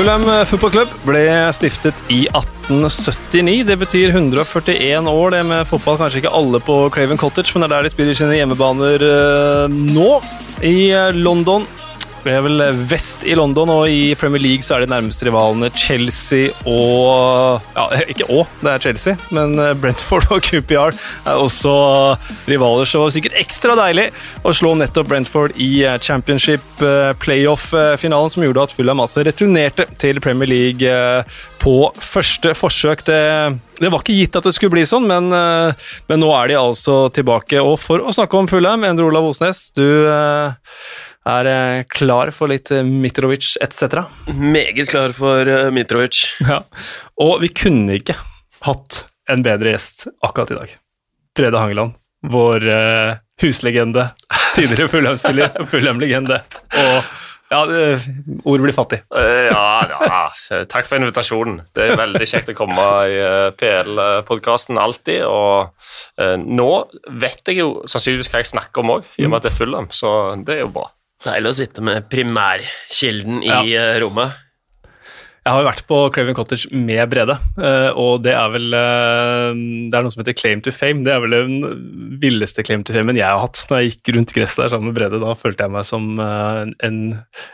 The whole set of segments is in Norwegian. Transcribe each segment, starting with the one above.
Fulham fotballklubb ble stiftet i 1879. Det betyr 141 år det med fotball. Kanskje ikke alle på Craven Cottage, men det er der de spiller sine hjemmebaner uh, nå. I uh, London. Vi er vel vest i London, og i Premier League så er de nærmeste rivalene Chelsea og Ja, ikke Å, det er Chelsea, men Brentford og QPR er også rivaler. Så det var sikkert ekstra deilig å slå nettopp Brentford i championship playoff-finalen, som gjorde at Fulham altså returnerte til Premier League på første forsøk. Det, det, var ikke gitt at det skulle bli sånn, men, men, nå er de altså tilbake. Og for å snakke om Fulham, Endre Olav Osnes, du er klar for litt Mitrovic etc.? Meget klar for Mitrovic. Ja. Og vi kunne ikke hatt en bedre gjest akkurat i dag. Brede Hangeland, vår huslegende, tidligere Fulham-spiller, Fulham-legende. Og ja, ord blir fattig. ja, ja, takk for invitasjonen. Det er veldig kjekt å komme i PL-podkasten alltid. Og nå vet jeg jo sannsynligvis hva jeg snakker om òg, i og med at det er Fulham, så det er jo bra. Deilig å sitte med primærkilden i ja. rommet. Jeg har jo vært på Craven Cottage med Brede, og det er vel Det er noe som heter claim to fame. Det er vel den villeste claim to famen jeg har hatt. Når jeg gikk rundt gresset der sammen med Brede, da følte jeg meg som en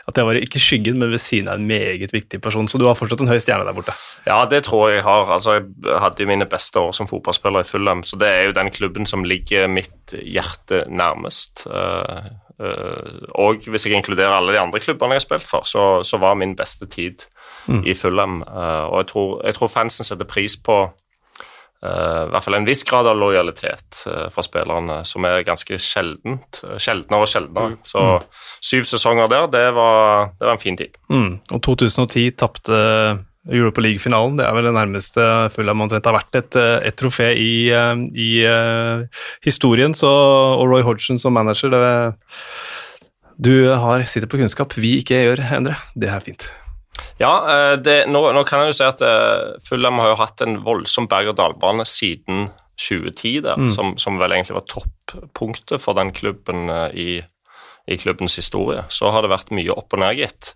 At jeg var ikke skyggen, men ved siden av en meget viktig person. Så du har fortsatt en høy stjerne der borte? Ja, det tror jeg jeg har. Altså, jeg hadde mine beste år som fotballspiller i Fulham, så det er jo den klubben som ligger mitt hjerte nærmest. Og hvis jeg inkluderer alle de andre klubbene jeg har spilt for, så, så var min beste tid mm. i Fulham. Og jeg tror, jeg tror, fansen setter pris på uh, i hvert fall en viss grad av lojalitet fra spillerne, som er ganske sjeldent, sjeldnere og sjeldnere. Mm. Så syv sesonger der, det var, det var en fin tid. Mm. Og 2010 tapte Europa League-finalen. Det er vel det nærmeste Fulham omtrent har vært et, et trofé i, i uh, historien. Så, og Roy Hodgson som manager det, Du har, sitter på kunnskap vi ikke gjør, Endre. Det er fint. Ja, det, nå, nå, kan jeg jo si at Fulham har jo hatt en voldsom berg-og-dal-bane siden 2010, der, mm. som, som, vel egentlig var toppunktet for den klubben i i klubbens historie. Så har det vært mye opp og ned, gitt.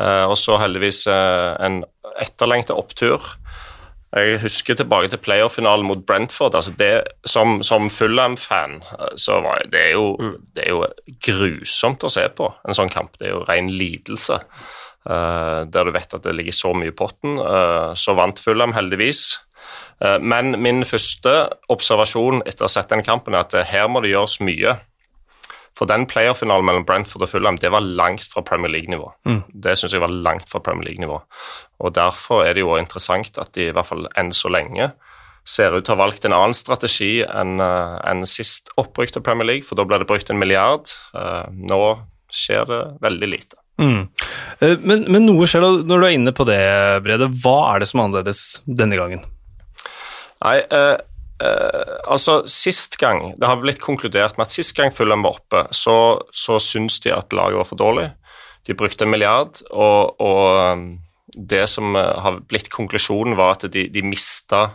Eh, og så heldigvis eh, en etterlengta opptur. Jeg husker tilbake til playoff-finalen mot Brentford. altså det Som, som Fulham-fan så var det, er jo, mm. det er jo grusomt å se på en sånn kamp. Det er jo ren lidelse. Uh, der du vet at det ligger så mye i potten. Uh, så vant Fulham heldigvis. Uh, men min første observasjon etter å ha sett den kampen er at her må det gjøres mye. For den playerfinalen mellom Brentford og Fulham det var langt fra Premier League-nivå. Mm. Det syns jeg var langt fra Premier League-nivå. Og Derfor er det jo interessant at de i hvert fall enn så lenge ser ut til å ha valgt en annen strategi enn uh, en sist opprykk til Premier League, for da ble det brukt en milliard. Uh, nå skjer det veldig lite. Mm. Uh, men, men, noe skjer da når du er inne på det, Brede. Hva er det som er annerledes denne gangen? Nei, Uh, altså, Sist gang Det har blitt konkludert med at sist gang Fulham var oppe, så, så syns de at laget var for dårlig. De brukte en milliard, og, og um, det som uh, har blitt konklusjonen, var at de, de mista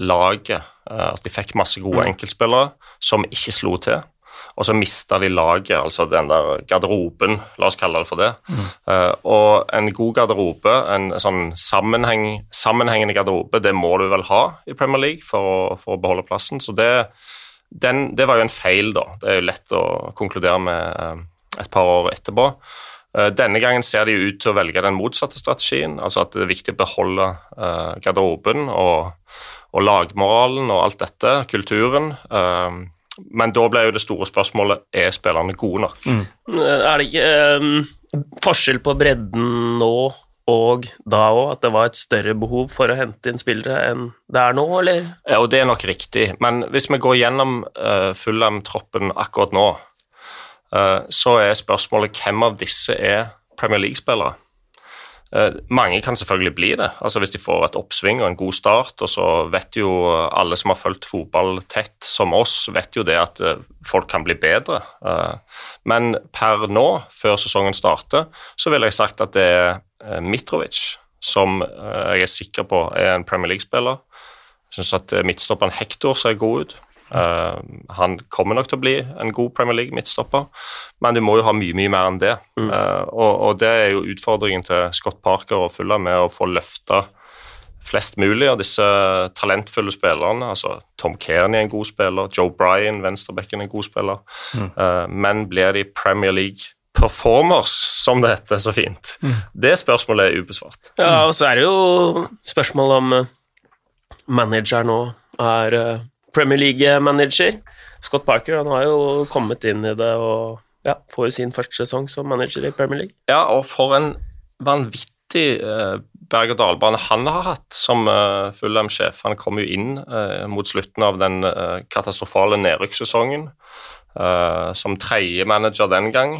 laget. Uh, altså, de fikk masse gode mm. enkeltspillere som ikke slo til og så mista de laget, altså den der garderoben, la oss kalle det for det. Mm. Uh, og en god garderobe, en sånn sammenheng, sammenhengende garderobe, det må du vel ha i Premier League for å, for å beholde plassen. Så det, den, det, var jo en feil, da. Det er jo lett å konkludere med uh, et par år etterpå. Uh, denne gangen ser de ut til å velge den motsatte strategien, altså at det er viktig å beholde garderoben og, og, lagmoralen og alt dette, kulturen. Men da ble jo det store spørsmålet er spillerne gode nok. Mm. Er det ikke um, forskjell på bredden nå og da òg, at det var et større behov for å hente inn spillere enn det er nå, eller? Ja, og det er nok riktig, men hvis vi går gjennom uh, Fulham-troppen akkurat nå, uh, så er spørsmålet hvem av disse er Premier League-spillere? Eh, mange kan selvfølgelig bli det, altså hvis de får et oppsving og en god start. Og så vet jo alle som har fulgt fotball tett som oss, vet jo det at eh, folk kan bli bedre. Eh, men per nå, før sesongen starter, så ville jeg sagt at det er Mitrovic som jeg er sikker på er en Premier League-spiller. Jeg syns at midtstopperen Hector ser god ut. Uh, han kommer nok til å bli en god Premier League-midtstopper, men du må jo ha mye mye mer enn det. Mm. Uh, og, og, det er jo utfordringen til Scott Parker og Fulla med å få løfta flest mulig av disse talentfulle spillerne. altså Tom Kearney er en god spiller, Joe Bryan, venstrebekken, en god spiller. Mm. Uh, men blir de Premier League performers, som det heter så fint? Mm. Det spørsmålet er ubesvart. Ja, og så er det jo spørsmål om manager nå er Premier League-manager. Scott Parker han har jo kommet inn i det og ja, får sin første sesong som manager i Premier League. Ja, og for en vanvittig uh, berg-og-dal-bane han har hatt som uh, Fulham-sjef. Han kom jo inn uh, mot slutten av den uh, katastrofale nedrykkssesongen. Uh, som tredje manager den gang.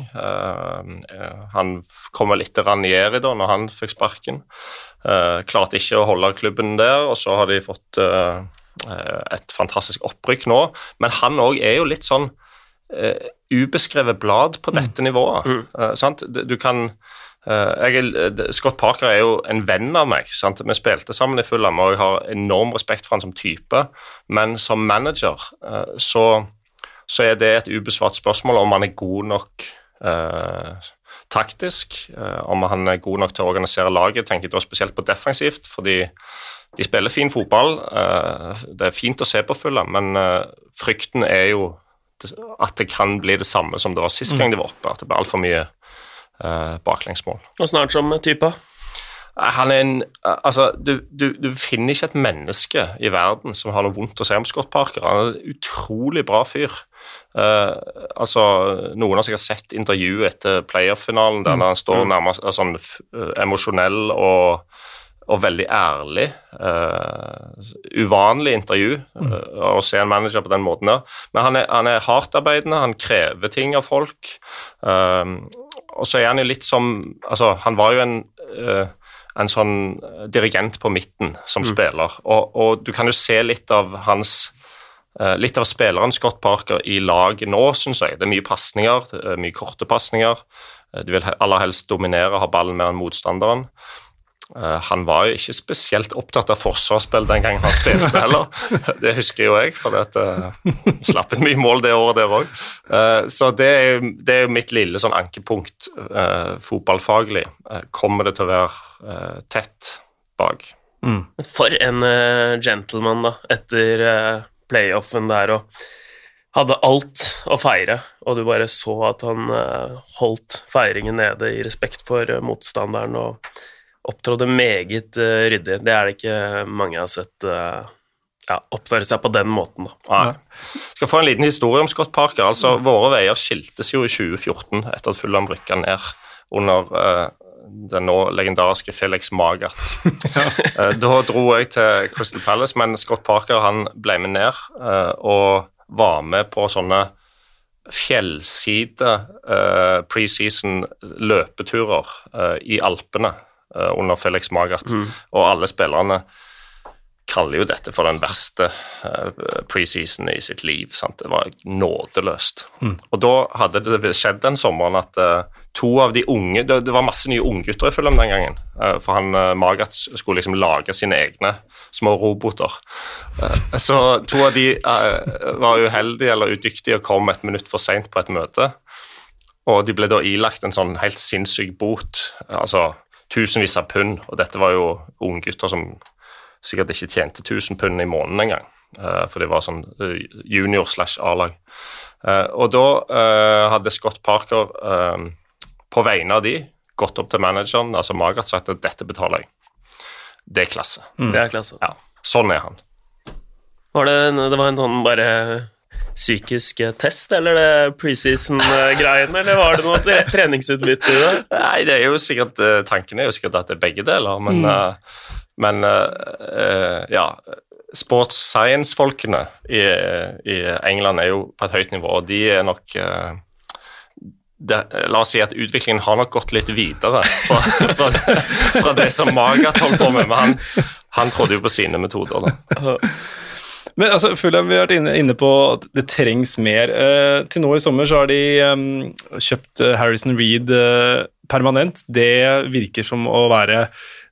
han kom vel etter Ranieri da når han fikk sparken. klarte ikke å holde klubben der, og så har de fått et fantastisk opprykk nå. Men han òg er jo litt sånn ubeskrevet blad på dette mm. nivået. sant? du kan Eh, jeg, eh, Scott Parker er jo en venn av meg. Sant? Vi spilte sammen i Fulham, og jeg har enorm respekt for han som type. Men som manager eh, så, så er det et ubesvart spørsmål om han er god nok eh, taktisk. Eh, om han er god nok til å organisere laget. Jeg tenker da spesielt på defensivt, fordi de spiller fin fotball. Eh, det er fint å se på fulle, men frykten er jo at det kan bli det samme som det var sist gang de var oppe. At det blir altfor mye eh, baklengsmål. Og snart som type? Han er en Altså, du, du, du, finner ikke et menneske i verden som har noe vondt å si om Scott Parker. Han er en utrolig bra fyr. Uh, altså, Noen har sikkert sett intervjuet etter playoff-finalen der mm. han står mm. nærmest sånn emosjonell og og veldig ærlig. Uh, uvanlig intervju uh, å se en manager på den måten der. Men han er, han er hardtarbeidende, han krever ting av folk. Uh, og så er han jo litt som Altså, han var jo en, en sånn dirigent på midten som mm. spiller, og, og, du kan jo se litt av hans Litt av spilleren Scott Parker i lag nå, syns jeg. Det er mye pasninger, mye korte pasninger. De vil aller helst dominere, ha ballen mer enn motstanderen. Eh, han var jo ikke spesielt opptatt av forsvarsspill den gangen han spilte heller. Det husker jo jeg, for det uh, slapp inn mye mål det året der òg. Uh, så det er, det er jo mitt lille sånn ankepunkt uh, fotballfaglig. kommer det til å være tett bak? Mm. For en gentleman, da, etter playoffen der og hadde alt å feire, og du bare så at han holdt feiringen nede i respekt for motstanderen og opptrådte meget uh, ryddig. Det er det ikke mange jeg har sett uh, ja, oppføre seg på den måten. Da. Ja. Skal få en liten historie om Scott Parker. Altså. Våre veier skiltes jo i 2014 etter at Fulham rykka ned under uh, den nå legendariske Felix Magath. ja. da dro jeg til Crystal Palace, men Scott Parker han ble med ned og var med på sånne fjellside uh, preseason løpeturer uh, i Alpene under Felix Magath, mm. og alle spillerne kaller jo dette for den verste uh, preseason i sitt liv. Sant? Det var nådeløst. Mm. Og da hadde det skjedd den sommeren at uh, to av de unge Det, det var masse nye unggutter i Fulham den gangen. For han Magath skulle liksom lage sine egne små roboter. så to av de var uheldige eller udyktige og kom et minutt for seint på et møte. Og de ble da ilagt en sånn helt sinnssyk bot. altså tusenvis av pund. Og dette var jo unggutter som sikkert ikke tjente 1000 pund i måneden engang. Uh, for det var sånn uh, junior slash A-lag. Uh, og da hadde Scott Parker på vegne av de gått opp til manageren, altså Magath, sagt at dette betaler jeg. Det er klasse. Mm. Det er klasse. Ja, Sånn er han. Var det, det var en sånn bare psykisk test, eller det preseason-greiene, eller var det noe treningsutbytte i det? Nei, det er jo sikkert, eh, Tanken er jo sikkert at det er begge deler, men, mm. men ja Sports science-folkene i, i, England er jo på et høyt nivå, og de er nok det, la oss si at utviklingen har nok gått litt videre fra, fra, fra det som Magat holdt på med, men han, han trodde jo på sine metoder. da. Men altså, Fulham, vi har vært inne, inne, på at det trengs mer. Uh, til nå i sommer så har de um, kjøpt uh, Harrison Reed uh, permanent. Det virker som å være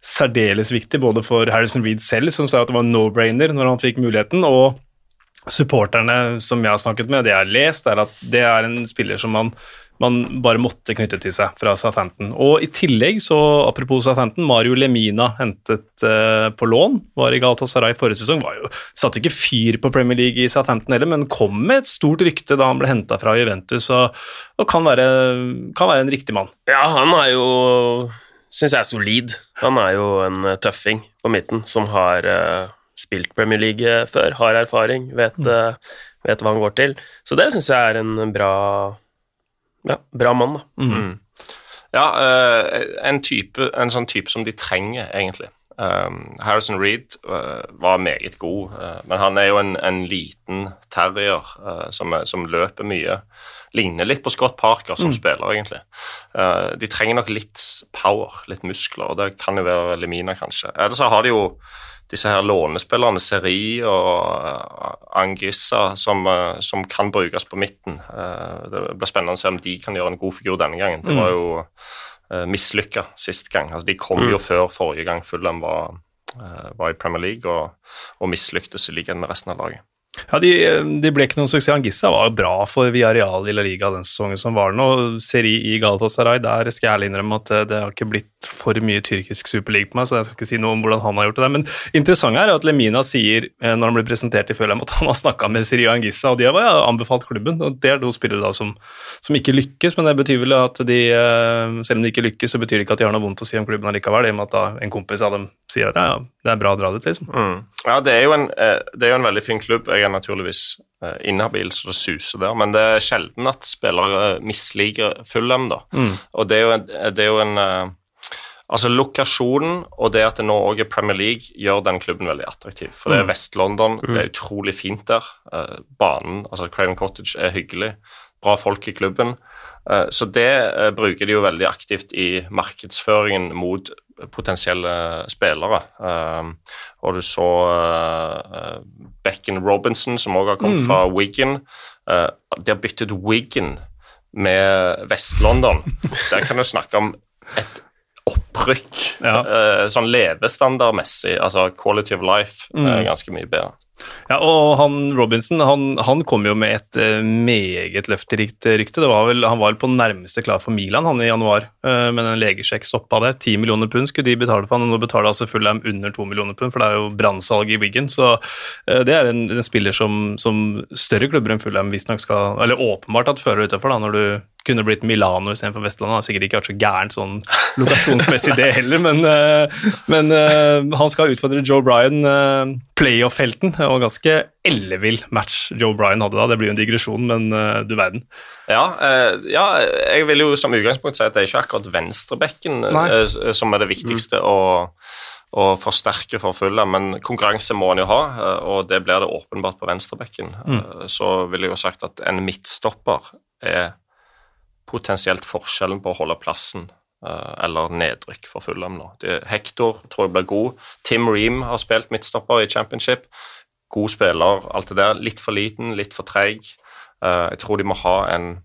særdeles viktig, både for Harrison Reed selv, som sa at det var no-brainer når han fikk muligheten, og supporterne som jeg har snakket med, det jeg har lest, er at det er en spiller som man, man bare måtte knytte til seg fra Southampton. Og i tillegg, så apropos Southampton, Mario Lemina hentet uh, på lån, var i Galatasaray forrige sesong, var jo, satte ikke fyr på Premier League i Southampton heller, men kom med et stort rykte da han ble henta fra Juventus, og, og kan, være, kan, være, en riktig mann. Ja, han er jo syns jeg er solid. Han er jo en tøffing på midten som har uh spilt Premier League eh, før, har erfaring, vet, mm. uh, vet hva han går til. Så det syns jeg er en bra, ja, bra mann, da. Mm. Mm. Ja, uh, en, type, en, sånn type som de trenger, egentlig. Um, Harrison Reed uh, var meget god, men han er jo en, en liten terrier som, som, løper mye. Ligner litt på Scott Parker som mm. spiller, egentlig. de trenger nok litt power, litt muskler, og det kan jo være Lemina, kanskje. Ellers så har de jo disse her lånespillerne, Seri og eh, Angissa, som, eh, som, kan brukes på midten. Eh, det blir spennende å se om de kan gjøre en god figur denne gangen. Det var mm. jo mislykka sist gang. Altså, de kom jo mm. før forrige gang Fulham var, var i Premier League og, og mislyktes i ligaen med resten av laget. Ja, de, de, ble ikke noen suksess. Angissa var bra for Villarreal i La Liga den sesongen som var nå. Seri i Galatasaray, der skal jeg ærlig innrømme at det har ikke blitt for mye tyrkisk superliga på meg, så jeg skal ikke si noe om hvordan han har gjort det. Men interessant er at Lemina sier, eh, når han blir presentert i Følheim at han har snakka med Seri og Angissa, og de har ja, anbefalt klubben. og Det er to spillere da som, som, ikke lykkes, men det betyr vel at de, eh, selv om de ikke lykkes, så betyr det ikke at de har noe vondt å si om klubben allikevel, i og med at da en kompis av dem sier ja, ja, det er bra å dra dit, liksom. Mm. Ja, det er, en, eh, det er jo en veldig fin klubb. Jeg er naturligvis eh, inhabil så det suser der, men det er sjelden at spillere misliker Fulham, da. Mm. Og det er jo en, det er jo en eh, Altså Lokasjonen og det at det nå òg er Premier League, gjør den klubben veldig attraktiv. For det er mm. Vest-London, mm. det er utrolig fint der. banen, altså Craven Cottage, er hyggelig. Bra folk i klubben. Så det bruker de jo veldig aktivt i markedsføringen mot potensielle spillere. Uh, og du så uh, Becken Robinson, som også har kommet mm. fra Wiggen. De har byttet Wiggen med Vest-London. Der kan du snakke om et opprykk. Ja. sånn levestandardmessig, altså quality of life, mm. ganske mye bedre. Ja, og han Robinson han, han kom jo med et uh, meget løfterikt rykte. Var vel, han var vel på nærmeste klar for Milan han i januar, uh, men en legesjekk stoppa det. 10 millioner pund skulle de betale for han, og nå betaler altså Fulham under 2 millioner pund, for det er jo brannsalg i Wiggen. Så uh, det er en, en spiller som, som, større klubber enn Fulham visstnok skal Eller åpenbart at fører utafor, da, når du kunne blitt Milano istedenfor Vestlandet. Har sikkert ikke vært så gærent sånn lokasjonsmessig det heller, men, uh, men uh, han skal utfordre Joe Bryan, uh, playoff-helten, og ganske ellevill match Joe Bryan hadde da. Det blir jo en digresjon, men du verden. Ja, ja, jeg vil jo som utgangspunkt si at det er ikke akkurat venstrebekken som er det viktigste mm. å å forsterke for fulle, men konkurranse må han jo ha, og det blir det åpenbart på venstrebekken. Mm. Så ville jeg jo sagt at en midtstopper er potensielt forskjellen på å holde plassen uh, eller nedrykk for Fulham nå. Det, Hector tror jeg blir god. Tim Ream har spilt midtstopper i championship. God spiller, alt det der. Litt for liten, litt for treig. Uh, jeg tror de må ha en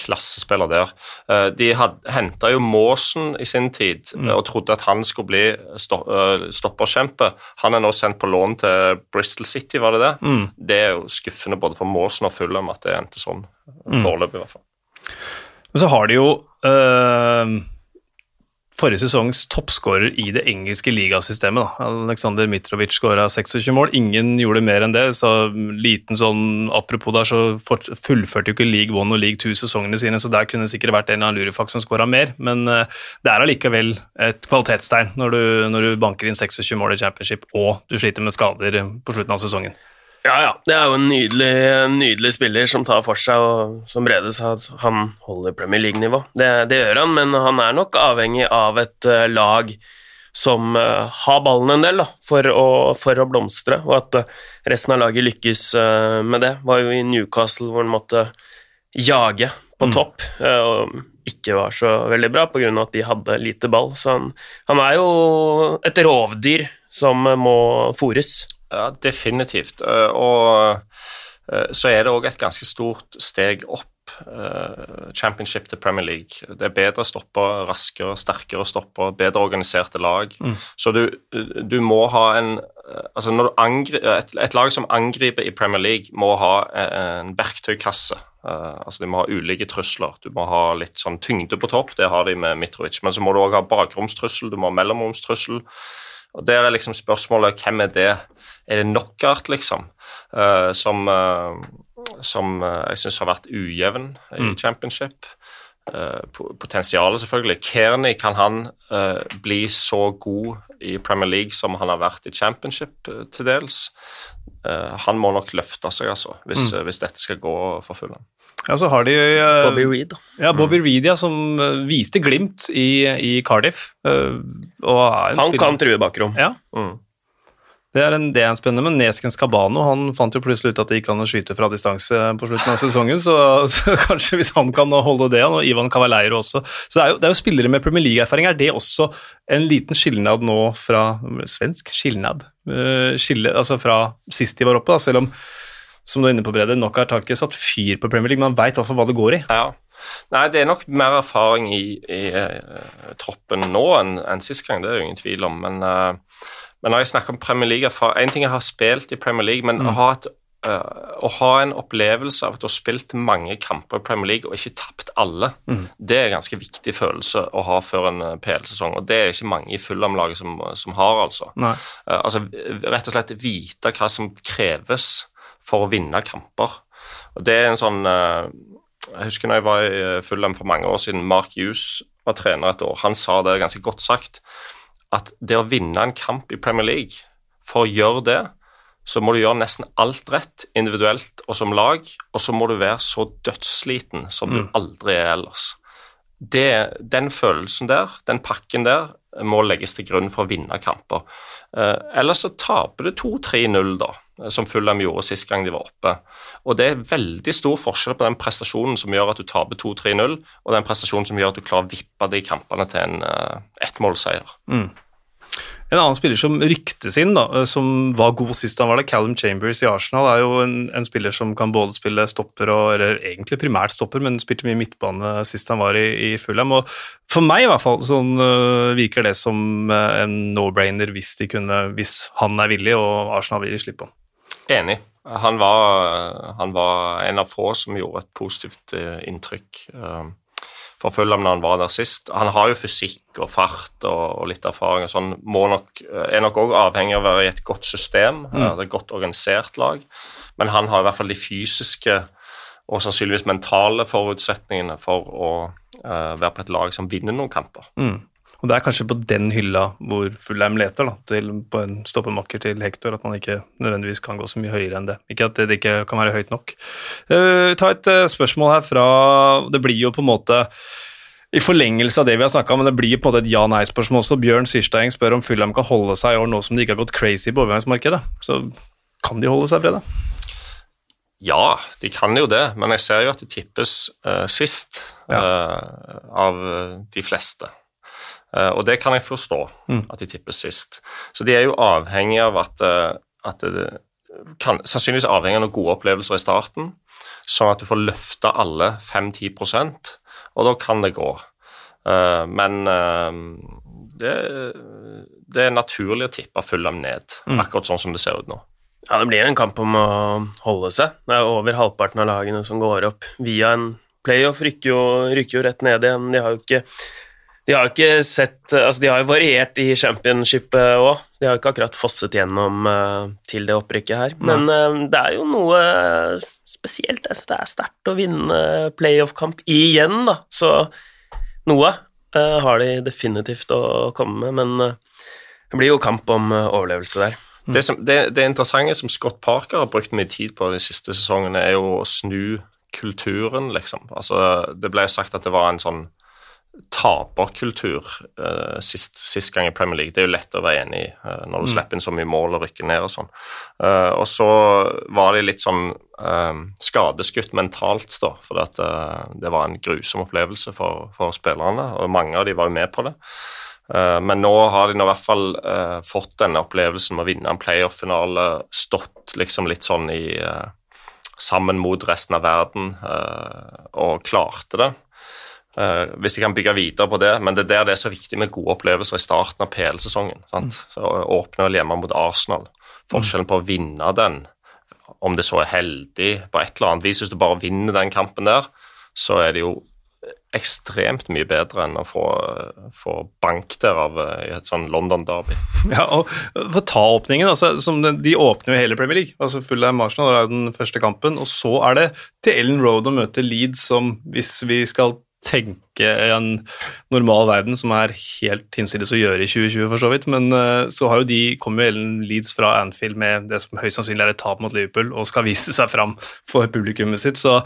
klassespiller der. Uh, de henta jo Måsen i sin tid mm. og trodde at han skulle bli sto, stopperkjempe. Han er nå sendt på lån til Bristol City, var det det? Mm. Det er jo skuffende både for Måsen og Fulham at det endte sånn, mm. foreløpig i hvert fall. Men så har de jo øh, forrige sesongs toppskårer i det engelske ligasystemet. Da. Aleksandr Mitrovic skåra 26 mål. Ingen gjorde mer enn det. Så liten sånn Apropos der, så fullførte jo ikke League One og League Two sesongene sine, så der kunne det sikkert vært en annen lurifaks som skåra mer. Men uh, det er allikevel et kvalitetstegn når du, når du banker inn 26 mål i championship og du sliter med skader på slutten av sesongen. Ja, ja. Det er jo en nydelig, nydelig spiller som tar for seg, og som Brede sa, han holder Premier League-nivå. Det, det, gjør han, men han er nok avhengig av et uh, lag som uh, har ballen en del, da, for å, for å, blomstre, og at uh, resten av laget lykkes med det. Var jo i Newcastle hvor han måtte jage på mm. topp, og ikke var så veldig bra pga. at de hadde lite ball. Så han, han er jo et rovdyr som må fôres. Ja, definitivt. Eh, og eh, så er det òg et ganske stort steg opp eh, championship til Premier League. Det er bedre stopper, raskere, sterkere stopper, bedre organiserte lag. Mm. Så du, du må ha en Altså når du angri, et, et lag som angriper i Premier League, må ha en verktøykasse. Altså De må ha ulike trusler. Du må ha litt sånn tyngde på topp, det har de med Mitrovic. Men så må du òg ha bakromstrussel, du må ha mellomromstrussel. Og Der er liksom spørsmålet hvem er det? Er det Knockout, liksom? Uh, som uh, som uh, jeg syns har vært ujevn i Mm. championship. Potensialet, selvfølgelig. Kearney, kan han bli så god i Premier League som han har vært i championship til dels? Eh, han må nok løfte seg, altså, hvis, Mm. hvis dette skal gå for fulle. Ja, så har de uh, Bobby Reed, da. Ja, Bobby Reed, ja, som uh, viste glimt i, i Cardiff. Uh, og er en Han spiller- kan true bakrom. Ja, Mm. det er, en, det er en spennende, men Neskens Cabano han fant jo plutselig ut at det gikk an å skyte fra distanse på slutten av sesongen, så, så kanskje hvis han kan holde det, og Ivan Cavaleiro også. Så det er jo, det er jo spillere med Premier League-erfaring. Er det også en liten skilnad nå fra Svensk skilnad? Eh, skille, altså fra sist de var oppe, da, selv om som du er inne på, Brede, Knockout har ikke satt fyr på Premier League, man veit iallfall hva det går i. Ja. Nei, det er nok mer erfaring i, i uh, troppen nå enn en sist gang, det er det ingen tvil om. Men, uh, men når jeg snakker om Premier League En ting jeg har spilt i Premier League, men å, ha et, eh, å ha en opplevelse av at du har spilt mange kamper i Premier League og ikke tapt alle, det er en ganske viktig følelse å ha før en eh, PL-sesong. Og det er ikke mange i Fulham-laget som, som har, altså. Eh, altså rett og slett vite hva som kreves for å vinne kamper. Og det er en sånn uh, Jeg husker når jeg var i eh, Fulham for mange år siden, Mark Hughes var trener et år. Han sa det ganske godt sagt, at det å vinne en kamp i Premier League, for å gjøre det, så må du gjøre nesten alt rett, individuelt og som lag, og så må du være så dødssliten som du aldri er ellers. Det, den følelsen der, den pakken der, må legges til grunn for å vinne kamper. Eh, ellers så taper du 2-3-0, da, som Fulham gjorde sist gang de var oppe. Og det er veldig stor forskjell på den prestasjonen som gjør at du taper 2-3-0, og den prestasjonen som gjør at du klarer å vippe de kampene til en eh, ettmålseier. En annen spiller som ryktes inn, da, eh, som var god sist han var der, Callum Chambers i Arsenal, er jo en, en spiller som kan både spille stopper og Eller egentlig primært stopper, men spilte mye midtbane sist han var i, i Fulham. Og for meg i hvert fall sånn, uh, virker det som uh, en no-brainer hvis, hvis han er villig og Arsenal vil slippe han. Enig. Han var, han var en av få som gjorde et positivt inntrykk eh, for Fulham når han var der sist. Han har jo fysikk og fart og, og litt erfaring og sånn. Må nok, er nok òg avhengig av å være i et godt system. mm. Er et godt organisert lag. Men han har i hvert fall de fysiske og sannsynligvis mentale forutsetningene for å uh, være på et lag som vinner noen kamper. Og det er kanskje på den hylla hvor Fulheim leter, da, til, på en stoppemakker til Hector, at man ikke nødvendigvis kan gå så mye høyere enn det. Ikke at det ikke kan være høyt nok. Uh, ta et uh, spørsmål her fra Det blir jo på en måte i forlengelse av det vi har snakka om, men det blir på en måte et ja-nei-spørsmål også. Bjørn Syrstein spør om Fulheim kan holde seg i år nå som de ikke har gått crazy på overgangsmarkedet. Så kan de holde seg, Brede? Ja, de kan jo det, men jeg ser jo at de tippes uh, sist ja. av de fleste. Eh, og det kan jeg forstå, at de tippes sist. Så de er jo avhengig av at, eh, at det kan, Sannsynligvis avhengig av noen gode opplevelser i starten, sånn at du får løfta alle 5-10 og da kan det gå. Eh, men det, det er naturlig å tippe Fulham ned, akkurat sånn som det ser ut nå. Ja, det blir en kamp om å holde seg. Det er over halvparten av lagene som går opp via en playoff, rykker jo, rykker jo rett ned igjen. De har jo ikke de har jo ikke sett Altså, de har jo variert i championshipet òg. De har jo ikke akkurat fosset gjennom eh, til det opprykket her. Men eh, det er jo noe spesielt. Jeg syns det er sterkt å vinne playoff-kamp igjen, da. Så noe eh, har de definitivt å komme med, men det blir jo kamp om overlevelse der. Det, som, det, det interessante som Scott Parker har brukt mye tid på de siste sesongene, er jo å snu kulturen, liksom. Altså, det ble sagt at det var en sånn taperkultur uh, sist, sist gang i Premier League. Det er jo lett å være enig i uh, når du slipper inn så mye mål og rykker ned og sånn. Uh, og så var de litt sånn eh, skadeskutt mentalt, da, for at, eh, det var en grusom opplevelse for, for spillerne, og mange av de var jo med på det. Eh, Men nå har de nå i hvert fall eh, fått denne opplevelsen med å vinne en playoff-finale, stått liksom litt sånn i eh, sammen mot resten av verden, og klarte det. Hvis de kan bygge videre på det, men det er der det er så viktig med gode opplevelser i starten av PL-sesongen. Mm. Åpne vel hjemme mot Arsenal. Forskjellen på å vinne den, om det så er heldig på et eller annet vis Hvis du bare vinner den kampen der, så er det jo ekstremt mye bedre enn å få, få bank der av eh, i et sånn London-derby. Ja, og For ta åpningen, altså, de, de, åpner jo hele Premier League. altså Fulham Arsenal er jo den første kampen, og så er det til Ellen Road å møte Leeds, som hvis vi skal tenke en normal verden som er helt hinsides å gjøre i 2020, for så vidt. Men uh, så har jo de kommer jo Ellen Leeds fra Anfield med det som høyst sannsynlig er et tap mot Liverpool, og skal vise seg fram for publikummet sitt. Så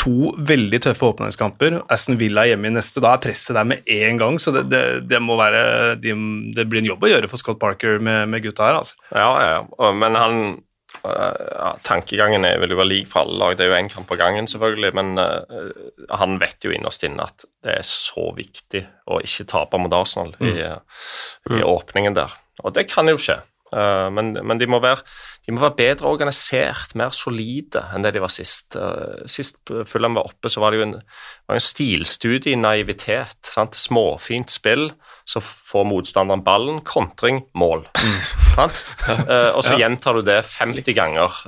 to veldig tøffe åpningskamper. Aston Villa er hjemme i neste. Da er presset der med en gang, så det, det, det må være de, Det blir en jobb å gjøre for Scott Parker med, med gutta her, altså. Ja, ja, men han ja, Tankegangen er, vil jo være lik for alle lag. Det er jo én kamp på gangen, selvfølgelig, men uh, han vet jo innerst inne at det er så viktig å ikke tape mot Arsenal mm. i, i mm. åpningen der. Og det kan jo skje. Uh, men, men de, må være, de, må være, bedre organisert, mer solide enn det de var sist. Uh, sist Fulham var oppe, så var det jo en, var en stilstudie i naivitet. Sant? Småfint spill, så får motstanderen ballen, kontring, mål. Mm. uh, og så ja. gjentar du det 50 ganger,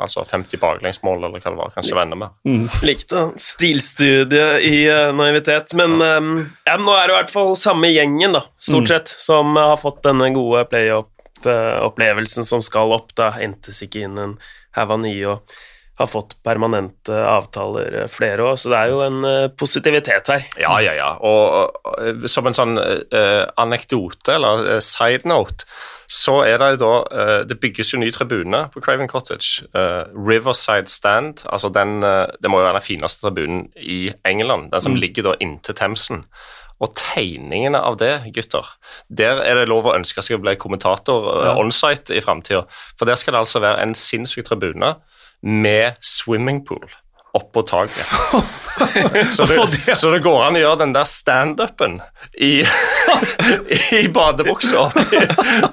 altså 50 baklengsmål, eller hva det var, kanskje venner med. Mm. Likte stilstudie i naivitet, men um, ja, nå er det i hvert fall samme gjengen, da, stort mm. sett, som har fått denne gode play-up opplevelsen som skal opp. Da hentes ikke inn en haug av nye og har fått permanente avtaler, eh, flere òg, så det er jo en uh, positivitet her. Ja, ja, ja. Og, og som en sånn uh, anekdote, eller uh, side note, så er det jo da Det bygges jo ny tribune på Craven Cottage. Riverside Stand, altså den Det må jo være den fineste tribunen i England, den som mm. ligger da inntil Themsen. Og tegningene av det, gutter, der er det lov å ønske seg å bli kommentator uh, ja. onsite i framtida. For der skal det altså være en sinnssyk tribune med swimmingpool oppå taket. så, det, så, det, går an å gjøre den der standupen i, i badebuksa oppi,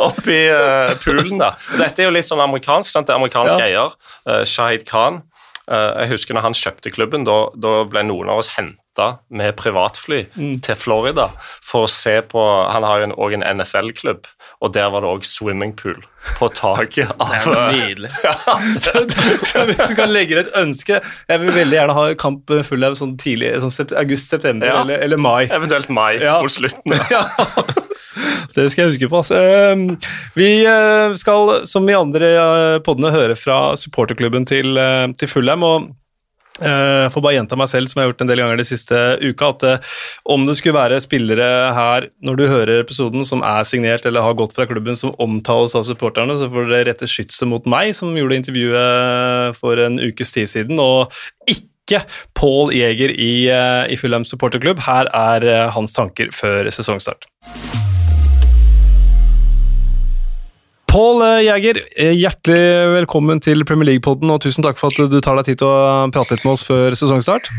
oppi uh, poolen. da. Dette er jo litt sånn amerikansk. sant? Det er amerikansk ja. eier, uh, Shahid Khan. Uh, jeg husker når han kjøpte klubben, da, da ble noen av oss hentet med privatfly mm. til Florida for å se på Han har jo òg en, en NFL-klubb, og der var det òg swimmingpool på taket av Det er nydelig. så, hvis du kan legge et ønske Jeg vil veldig gjerne ha kamp full av sånn tidlig sånn august-september ja. eller, eller, mai. Eventuelt mai ja. mot slutten. ja. Det skal jeg huske på. Altså. Vi eh, skal, som i andre poddene, høre fra supporterklubben til, eh, til Fulham. og jeg får bare gjenta meg selv, som jeg har gjort en del ganger de siste uka, at om det skulle være spillere her, når du hører episoden, som er signert eller har gått fra klubben, som omtales av supporterne, så får dere rette skytset mot meg, som gjorde intervjuet for en ukes tid siden, og ikke Paul Jæger i, i Fulham supporterklubb. Her er hans tanker før sesongstart. Pål eh, Jæger, eh, hjertelig velkommen til Premier League-podden, og tusen takk for at du tar deg tid til å prate litt med oss før sesongstart.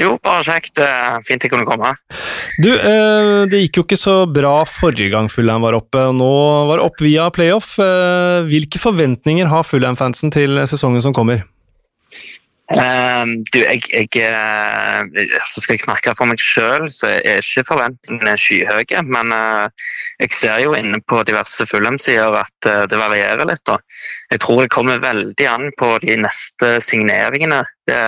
Jo, bare kjekt. Fint jeg kunne komme. Du, eh, det gikk jo ikke så bra forrige gang Fulham var oppe, nå var det opp via playoff. Hvilke forventninger har Fulham-fansen til sesongen som kommer? Uh, du, jeg, jeg uh, så Skal jeg snakke for meg sjøl, så er ikke forventningene skyhøye. Men uh, jeg ser jo inne på diverse Fulham-sider at uh, det varierer litt. Da. Jeg tror det kommer veldig an på de neste signeringene. Det,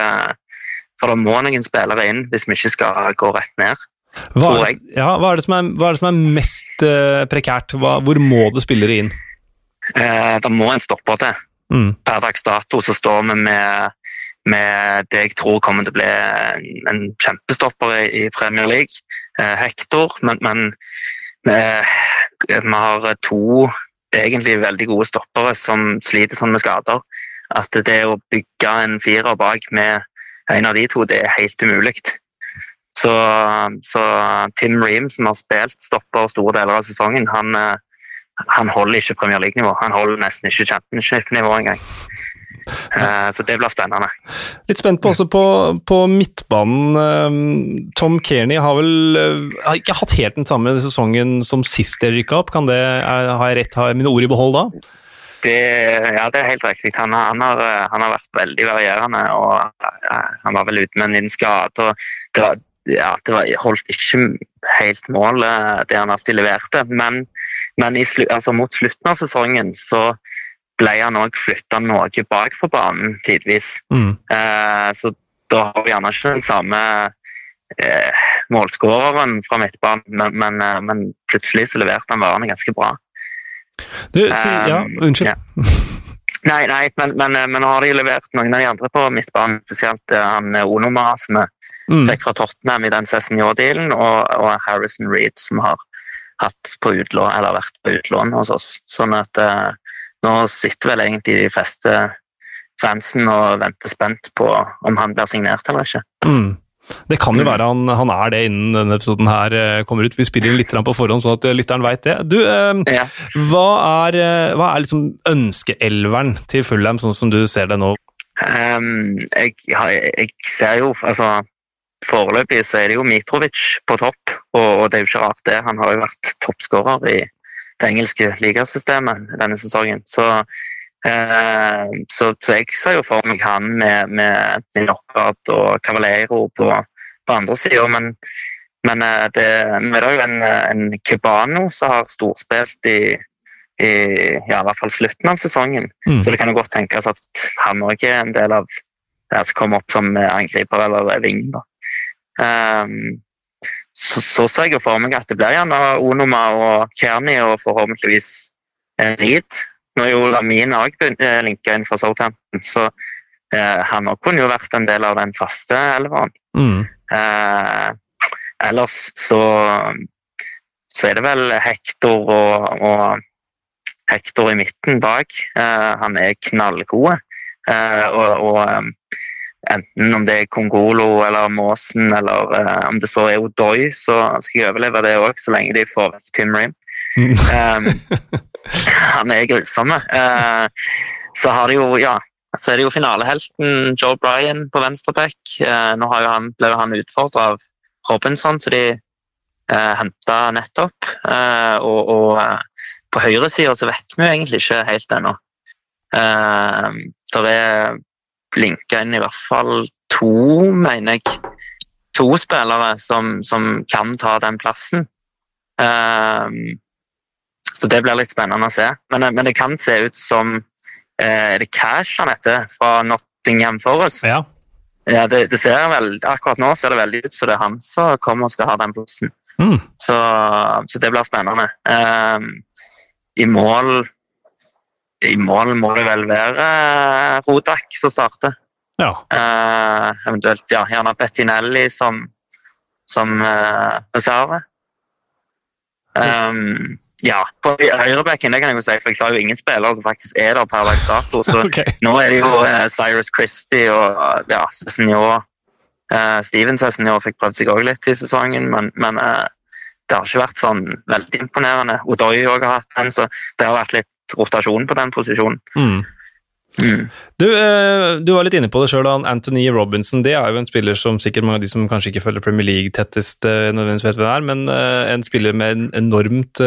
for da må noen spillere inn hvis vi ikke skal gå rett ned. Hva er, ja, hva er, det, som er, er, det som er mest prekært? Hva, hvor må det spillere inn? det må en stopper til. Mm. Per dags dato så står vi med med det jeg tror kommer til å bli en, kjempestopper i, Premier League. Eh, Hector, men, men eh, vi har to egentlig veldig gode stoppere som sliter sånn med skader. At det å bygge en firer bak med en av de to, det er helt umulig. Så, så, Tim Ream, som har spilt stopper store deler av sesongen, han, eh, han holder ikke Premier League-nivå. Han holder nesten ikke Championship-nivå engang. Eh, så det blir spennende. Litt spent på også på, på midtbanen. Eh, Tom Kearney har vel eh, har ikke hatt helt den samme sesongen som sist dere rykka opp. Kan det, har jeg rett, har jeg mine ord i behold da? det, ja, det er helt riktig. Han, han, har, han, har, vært veldig varierende. og Han var vel ute med en liten skade. og det, var, ja, det var, holdt ikke helt målet, det han alltid leverte. Men, men slu, altså, mot slutten av sesongen så ble han òg flytta noe bak på banen tidvis. Mm. Eh, så da har vi gjerne ikke den samme eh, målskåreren fra midtbanen, men, men, eh, men, plutselig så leverte han varene ganske bra. Du, si, ja, um, unnskyld. Ja. Nei, nei men, men, eh, men, nå har de levert noen av de andre på midtbanen, spesielt han Onoma som vi mm. fikk fra Tottenham i den CSNJ-dealen, og, og, Harrison Reed som har hatt på utlån, eller vært på utlån hos oss. Sånn at uh, nå sitter vel egentlig de fleste fansen og venter spent på om han blir signert eller ikke. Mm. Det kan jo mm. være han, han, er det innen denne episoden her eh, kommer ut. Vi spiller inn litt på forhånd, sånn at lytteren veit det. Du, eh, hva er, eh, hva er liksom ønskeelveren til Fulham, sånn som du ser det nå? Um, jeg, jeg, ser jo altså Foreløpig så er det jo Mitrovic på topp, og, og, det er jo ikke rart det. Han har jo vært toppskårer i det engelske ligasystemet denne sesongen. Så Eh, så, så, jeg ser jo for meg han med, med Knockout og Cavalero på, på andre sida. Men, men eh, det, nå er det jo en, en Cubano som har storspilt i, i ja, i hvert fall slutten av sesongen. Mm. Så det kan jo godt tenkes at han òg er en del av det som kommer opp som angriper eller ving. da. Um, så, så ser jeg for meg at det blir gjerne Onoma og Kearney og forhåpentligvis Reed nå er jo Lamin òg eh, linka inn for Southampton, så eh, han òg kunne jo vært en del av den faste elveren. Mm. Eh, ellers så, så er det vel Hector og, og Hector i midten bak. Eh, han er knallgod. Eh, og, og eh, enten om det er Kongolo eller Måsen eller om det så er Odoi, så skal jeg overleve det òg, så lenge de får Tim Rim. Um, han er grusom. Uh, så har de jo, ja, så er det jo finalehelten Joe Bryan på venstreback. Uh, nå har jo han, ble han utfordra av Robinson, så de uh, henta nettopp. Uh, og, og på høyresida så vet vi jo egentlig ikke helt ennå. Uh, det er linka inn i hvert fall to, mener jeg, to spillere som, som kan ta den plassen. Um, så det blir litt spennende å se. Men, eh, men det kan se ut som eh, Er det Cash han heter, fra Nottingham Forest? Ja. ja det, det, ser vel, Akkurat nå ser det veldig ut som det er han som kommer og skal ha den plassen. Mm. Så, så, det blir spennende. Um, I mål i mål må det vel være eh, Rodak som starter. Ja. Uh, eventuelt ja, gjerne Bettinelli som, som uh, reserve. Um, ja, på høyrebekken det kan jeg jo si, for jeg sa jo ingen spillere som faktisk er der per dags dato. Så okay. nå er det jo uh, Cyrus Christie og ja, Cézinho. Uh, Steven Cézinho fikk prøvd seg òg litt i sesongen, men, men det har ikke vært sånn veldig imponerende. Odoi òg har hatt den, så det har vært litt rotasjon på den posisjonen. Mm. Mm. Du, eh, du, var litt inne på det sjøl. Anthony Robinson det er jo en spiller som sikkert mange av de som kanskje ikke følger Premier League tettest, eh, nødvendigvis vet hvem er, men eh, en spiller med en enormt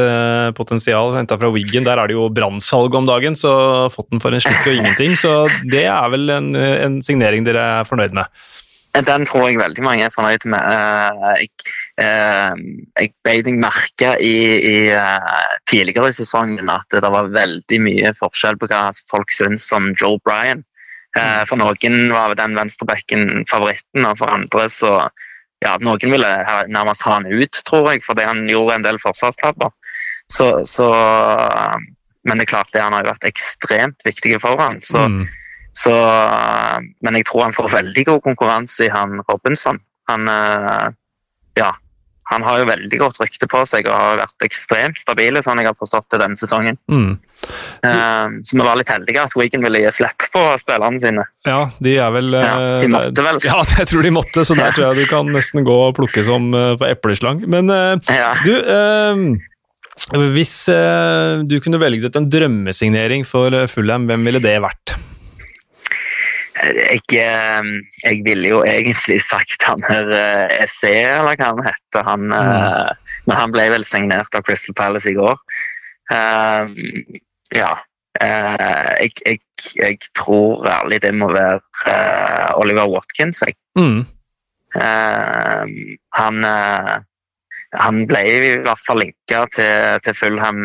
potensial. Henta fra Wiggen. Der er det jo brannsalg om dagen, så fått den for en slikk og ingenting. Så det er vel en, en signering dere er fornøyd med? Den tror jeg veldig mange er fornøyd med. Eh, jeg, eh, jeg beit meg merke i, i, eh, tidligere i sesongen at det var veldig mye forskjell på hva folk syns om Joe Bryan. For noen var den venstrebekken favoritten, og for andre så ja, Noen ville nærmest ha han ut, tror jeg, fordi han gjorde en del forsvarstabber. Så, så, men det er klart det han har vært ekstremt viktig for han. Så mm så, men jeg tror han får veldig god konkurranse i han Robinson. Han, eh, ja, han har jo veldig godt rykte på seg og har vært ekstremt stabile, sånn jeg har forstått det denne sesongen. Mm. Um, så vi var litt heldige at Wigan ville gi slipp på spillerne sine. Ja, de er vel ja, De måtte vel. Ja, jeg tror de måtte, så der tror jeg du kan nesten gå og plukke som på epleslang. Men ja. du um Hvis du kunne velget en drømmesignering for Fulham, hvem ville det vært? Jeg, eh, jeg ville jo egentlig sagt han her eh, eller hva han heter. Han, mm. Eh, men han ble vel signert av Crystal Palace i går. ja. jeg, jeg, jeg, tror ærlig det må være Oliver Watkins. Jeg. Mm. han han ble i hvert fall linka til, til Fulham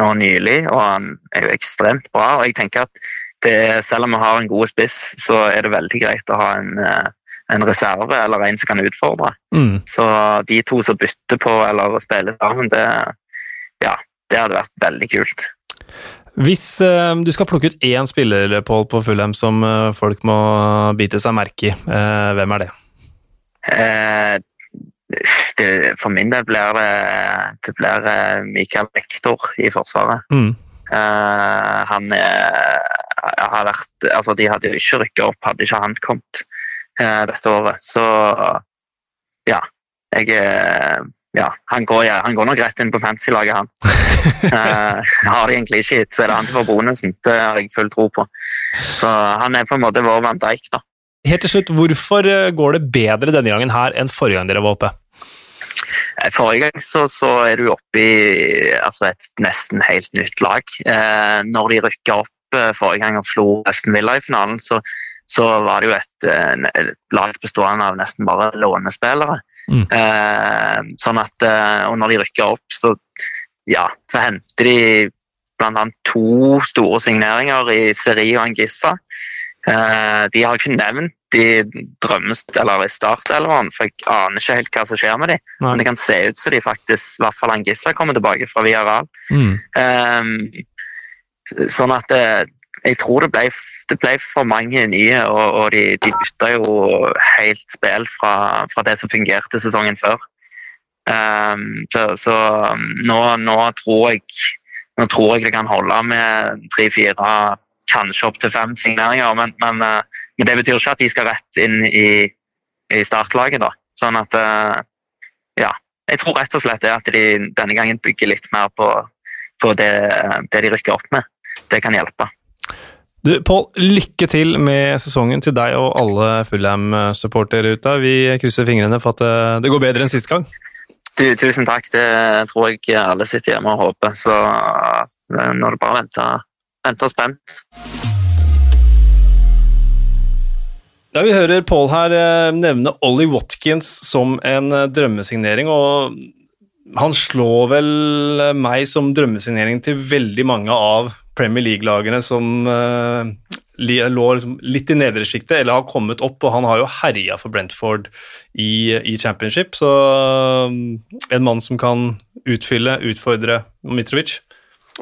nå nylig, og han er jo ekstremt bra. og jeg tenker at det, Selv om vi har en god spiss, så er det veldig greit å ha en, eh, en reserve eller en som kan utfordre. Mm. Så de to som bytter på eller spiller sammen, det, ja, det hadde vært veldig kult. Hvis eh, du skal plukke ut én spiller Paul, på Fulham som eh, folk må bite seg merke i, eh, hvem er det? det, for min del blir det, det blir Michael Mikael Rektor i Forsvaret. Mm. Han er, har vært Altså, de hadde jo ikke rykka opp hadde ikke han kommet eh, dette året. Så ja. Jeg ja, han går, ja, han går nok rett inn på fantasy-laget, han. uh, har de egentlig ikke hit, så er det han som får bonusen. Det har jeg full tro på. Så han er på en måte vår Van Dijk, da. Helt til slutt, Hvorfor eh, går det bedre denne gangen her enn forrige gang dere var oppe? Eh, forrige gang så, så er du oppe i altså et nesten helt nytt lag. Eh, når de rykker opp eh, forrige gang og slo Aston Villa i finalen, så, så var det jo et, et, lag bestående av nesten bare lånespillere. Mm. Eh, sånn at, og når de rykker opp, så, ja, så henter de bl.a. to store signeringer i Seri og Angissa. Eh, de har ikke nevnt de drømmes, eller i startelveren, for jeg aner ikke helt hva som skjer med dem. Men det kan se ut som de faktisk, i hvert fall Angissa, kommer tilbake fra Villarreal. Mm. Um, sånn at det, jeg tror det ble, det ble, for mange nye, og, og de, de bytta jo helt spill fra, fra, det som fungerte sesongen før. Um, så, så nå, nå, tror jeg, nå tror jeg det kan holde med tre-fire kanskje opptil fem signeringer. Men, men, eh, men, det betyr ikke at de skal rett inn i, i startlaget. da. Sånn at eh, Ja. Jeg tror rett og slett det at de denne gangen bygger litt mer på, på det, det, de rykker opp med. Det kan hjelpe. Du, Pål, lykke til med sesongen til deg og alle Fullham-supportere ute. Vi krysser fingrene for at eh, det går bedre enn sist gang. Du, tusen takk. Det tror jeg alle sitter hjemme og håper. Så nå er det bare å vente vente spent. Ja, Vi hører Paul her eh, nevne Ollie Watkins som en eh, drømmesignering. og Han slår vel eh, meg som drømmesignering til veldig mange av Premier League-lagene som uh, lå liksom litt i nedre sjiktet, eller har kommet opp. og Han har jo herja for Brentford i, i championship. Så uh, en mann som kan utfylle, utfordre Mitrovic.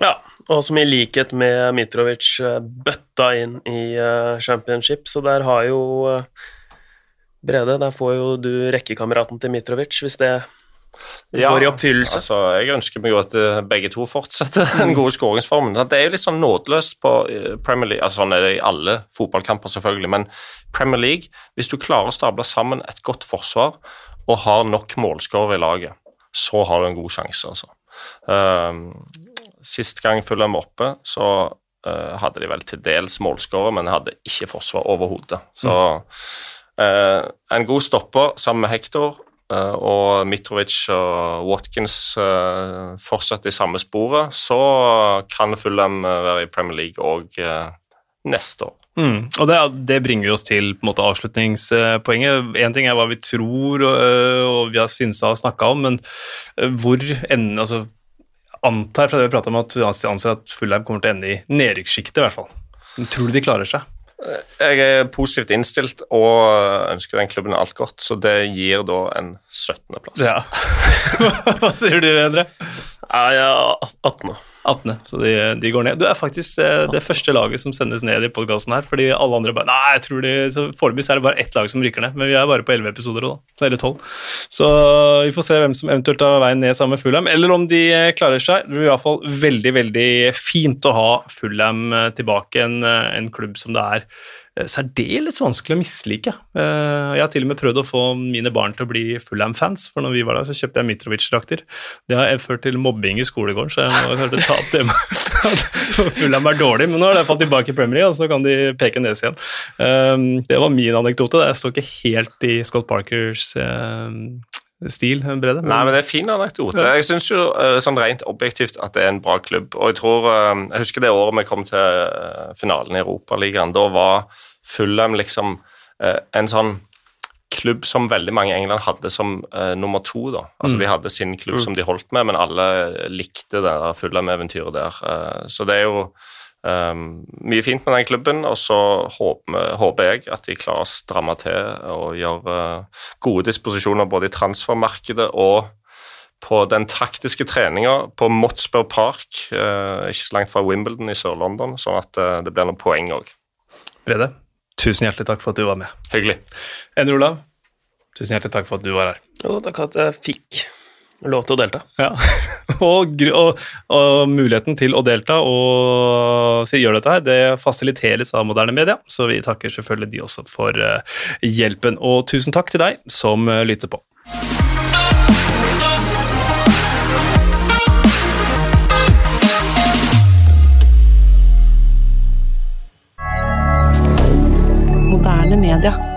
Ja, og som i likhet med Mitrovic eh, bøtta inn i championship, så der har jo Brede, der får jo du rekkekameraten til Mitrovic, hvis det ja, går i oppfyllelse. Altså, jeg ønsker meg jo at begge to fortsetter den gode skåringsformen. Det er jo litt sånn nådeløst på Premier League, altså sånn er det i alle fotballkamper, selvfølgelig, men Premier League, hvis du klarer å stable sammen et godt forsvar og har nok målskårere i laget, så har du en god sjanse, altså. Um, Sist gang Fulham var oppe, så uh, hadde de vel til dels målskårere, men hadde ikke forsvar overhodet. Så uh, en god stopper sammen med Hector og Mitrovic og Watkins fortsetter i samme sporet, så kan Fulham være i Premier League òg neste år. Mm. Og det, det, bringer oss til måte, avslutningspoenget. Én ting er hva vi tror og, og vi har synsa og snakka om, men hvor enden, altså, antar fra det vi prater om at du anser at Fulheim kommer til å ende i nedrykkssjiktet, i hvert fall. Tror du de klarer seg? Jeg er positivt innstilt og ønsker den klubben alt godt, så det gir da en 17.-plass. Ja. Hva sier du, Endre? Jeg er 18. 18. Så de, de, går ned. Du er faktisk eh, det første laget som sendes ned i podkasten her, fordi alle andre bare Nei, jeg tror de så Foreløpig er det bare ett lag som rykker ned, men vi er bare på 11 episoder da. Eller 12. Så vi får se hvem som eventuelt tar veien ned sammen med Fulham, eller om de eh, klarer seg. Det blir i hvert fall veldig, veldig fint å ha Fulham eh, tilbake, en, en klubb som det er særdeles vanskelig å mislike. Eh, jeg har til og med prøvd å få mine barn til å bli Fullham-fans, for når vi var der, så kjøpte jeg Mitrovic-drakter. Det har ført til mobbing i skolegården, så jeg må kanskje ta opp det med Fullham er dårlig, men nå har de falt tilbake i Premier League, og så kan de peke nes igjen. Eh, det var min anekdote. Jeg står ikke helt i Scott Parkers stil, Brede? Nei, men det er fin anekdote. Jeg syns jo sånn rent objektivt at det er en bra klubb. Og jeg tror Jeg husker det året vi kom til finalen i Europaligaen. Da var Fulham liksom en sånn klubb som veldig mange i England hadde som uh, nummer to. da. Altså mm. De hadde sin klubb mm. som de holdt med, men alle likte det der Fulham-eventyret der. Uh, så det er jo um, mye fint med den klubben, og så håper, håper, jeg at de klarer å stramme til og gjøre uh, gode disposisjoner både i transfermarkedet og på den taktiske treninga på Motspur Park, ikke så langt fra Wimbledon i Sør-London, sånn at det blir noen poeng òg. Brede, tusen hjertelig takk for at du var med. Hyggelig. Endre Olav, Tusen hjertelig takk for at du var her. Jo, takk at jeg fikk lov til å delta. Ja, og, og, og, muligheten til å delta og gjøre dette her, det fasiliteres av moderne media, så vi takker selvfølgelig de også for uh, hjelpen. Og tusen takk til deg som uh, lytter på. Moderne media.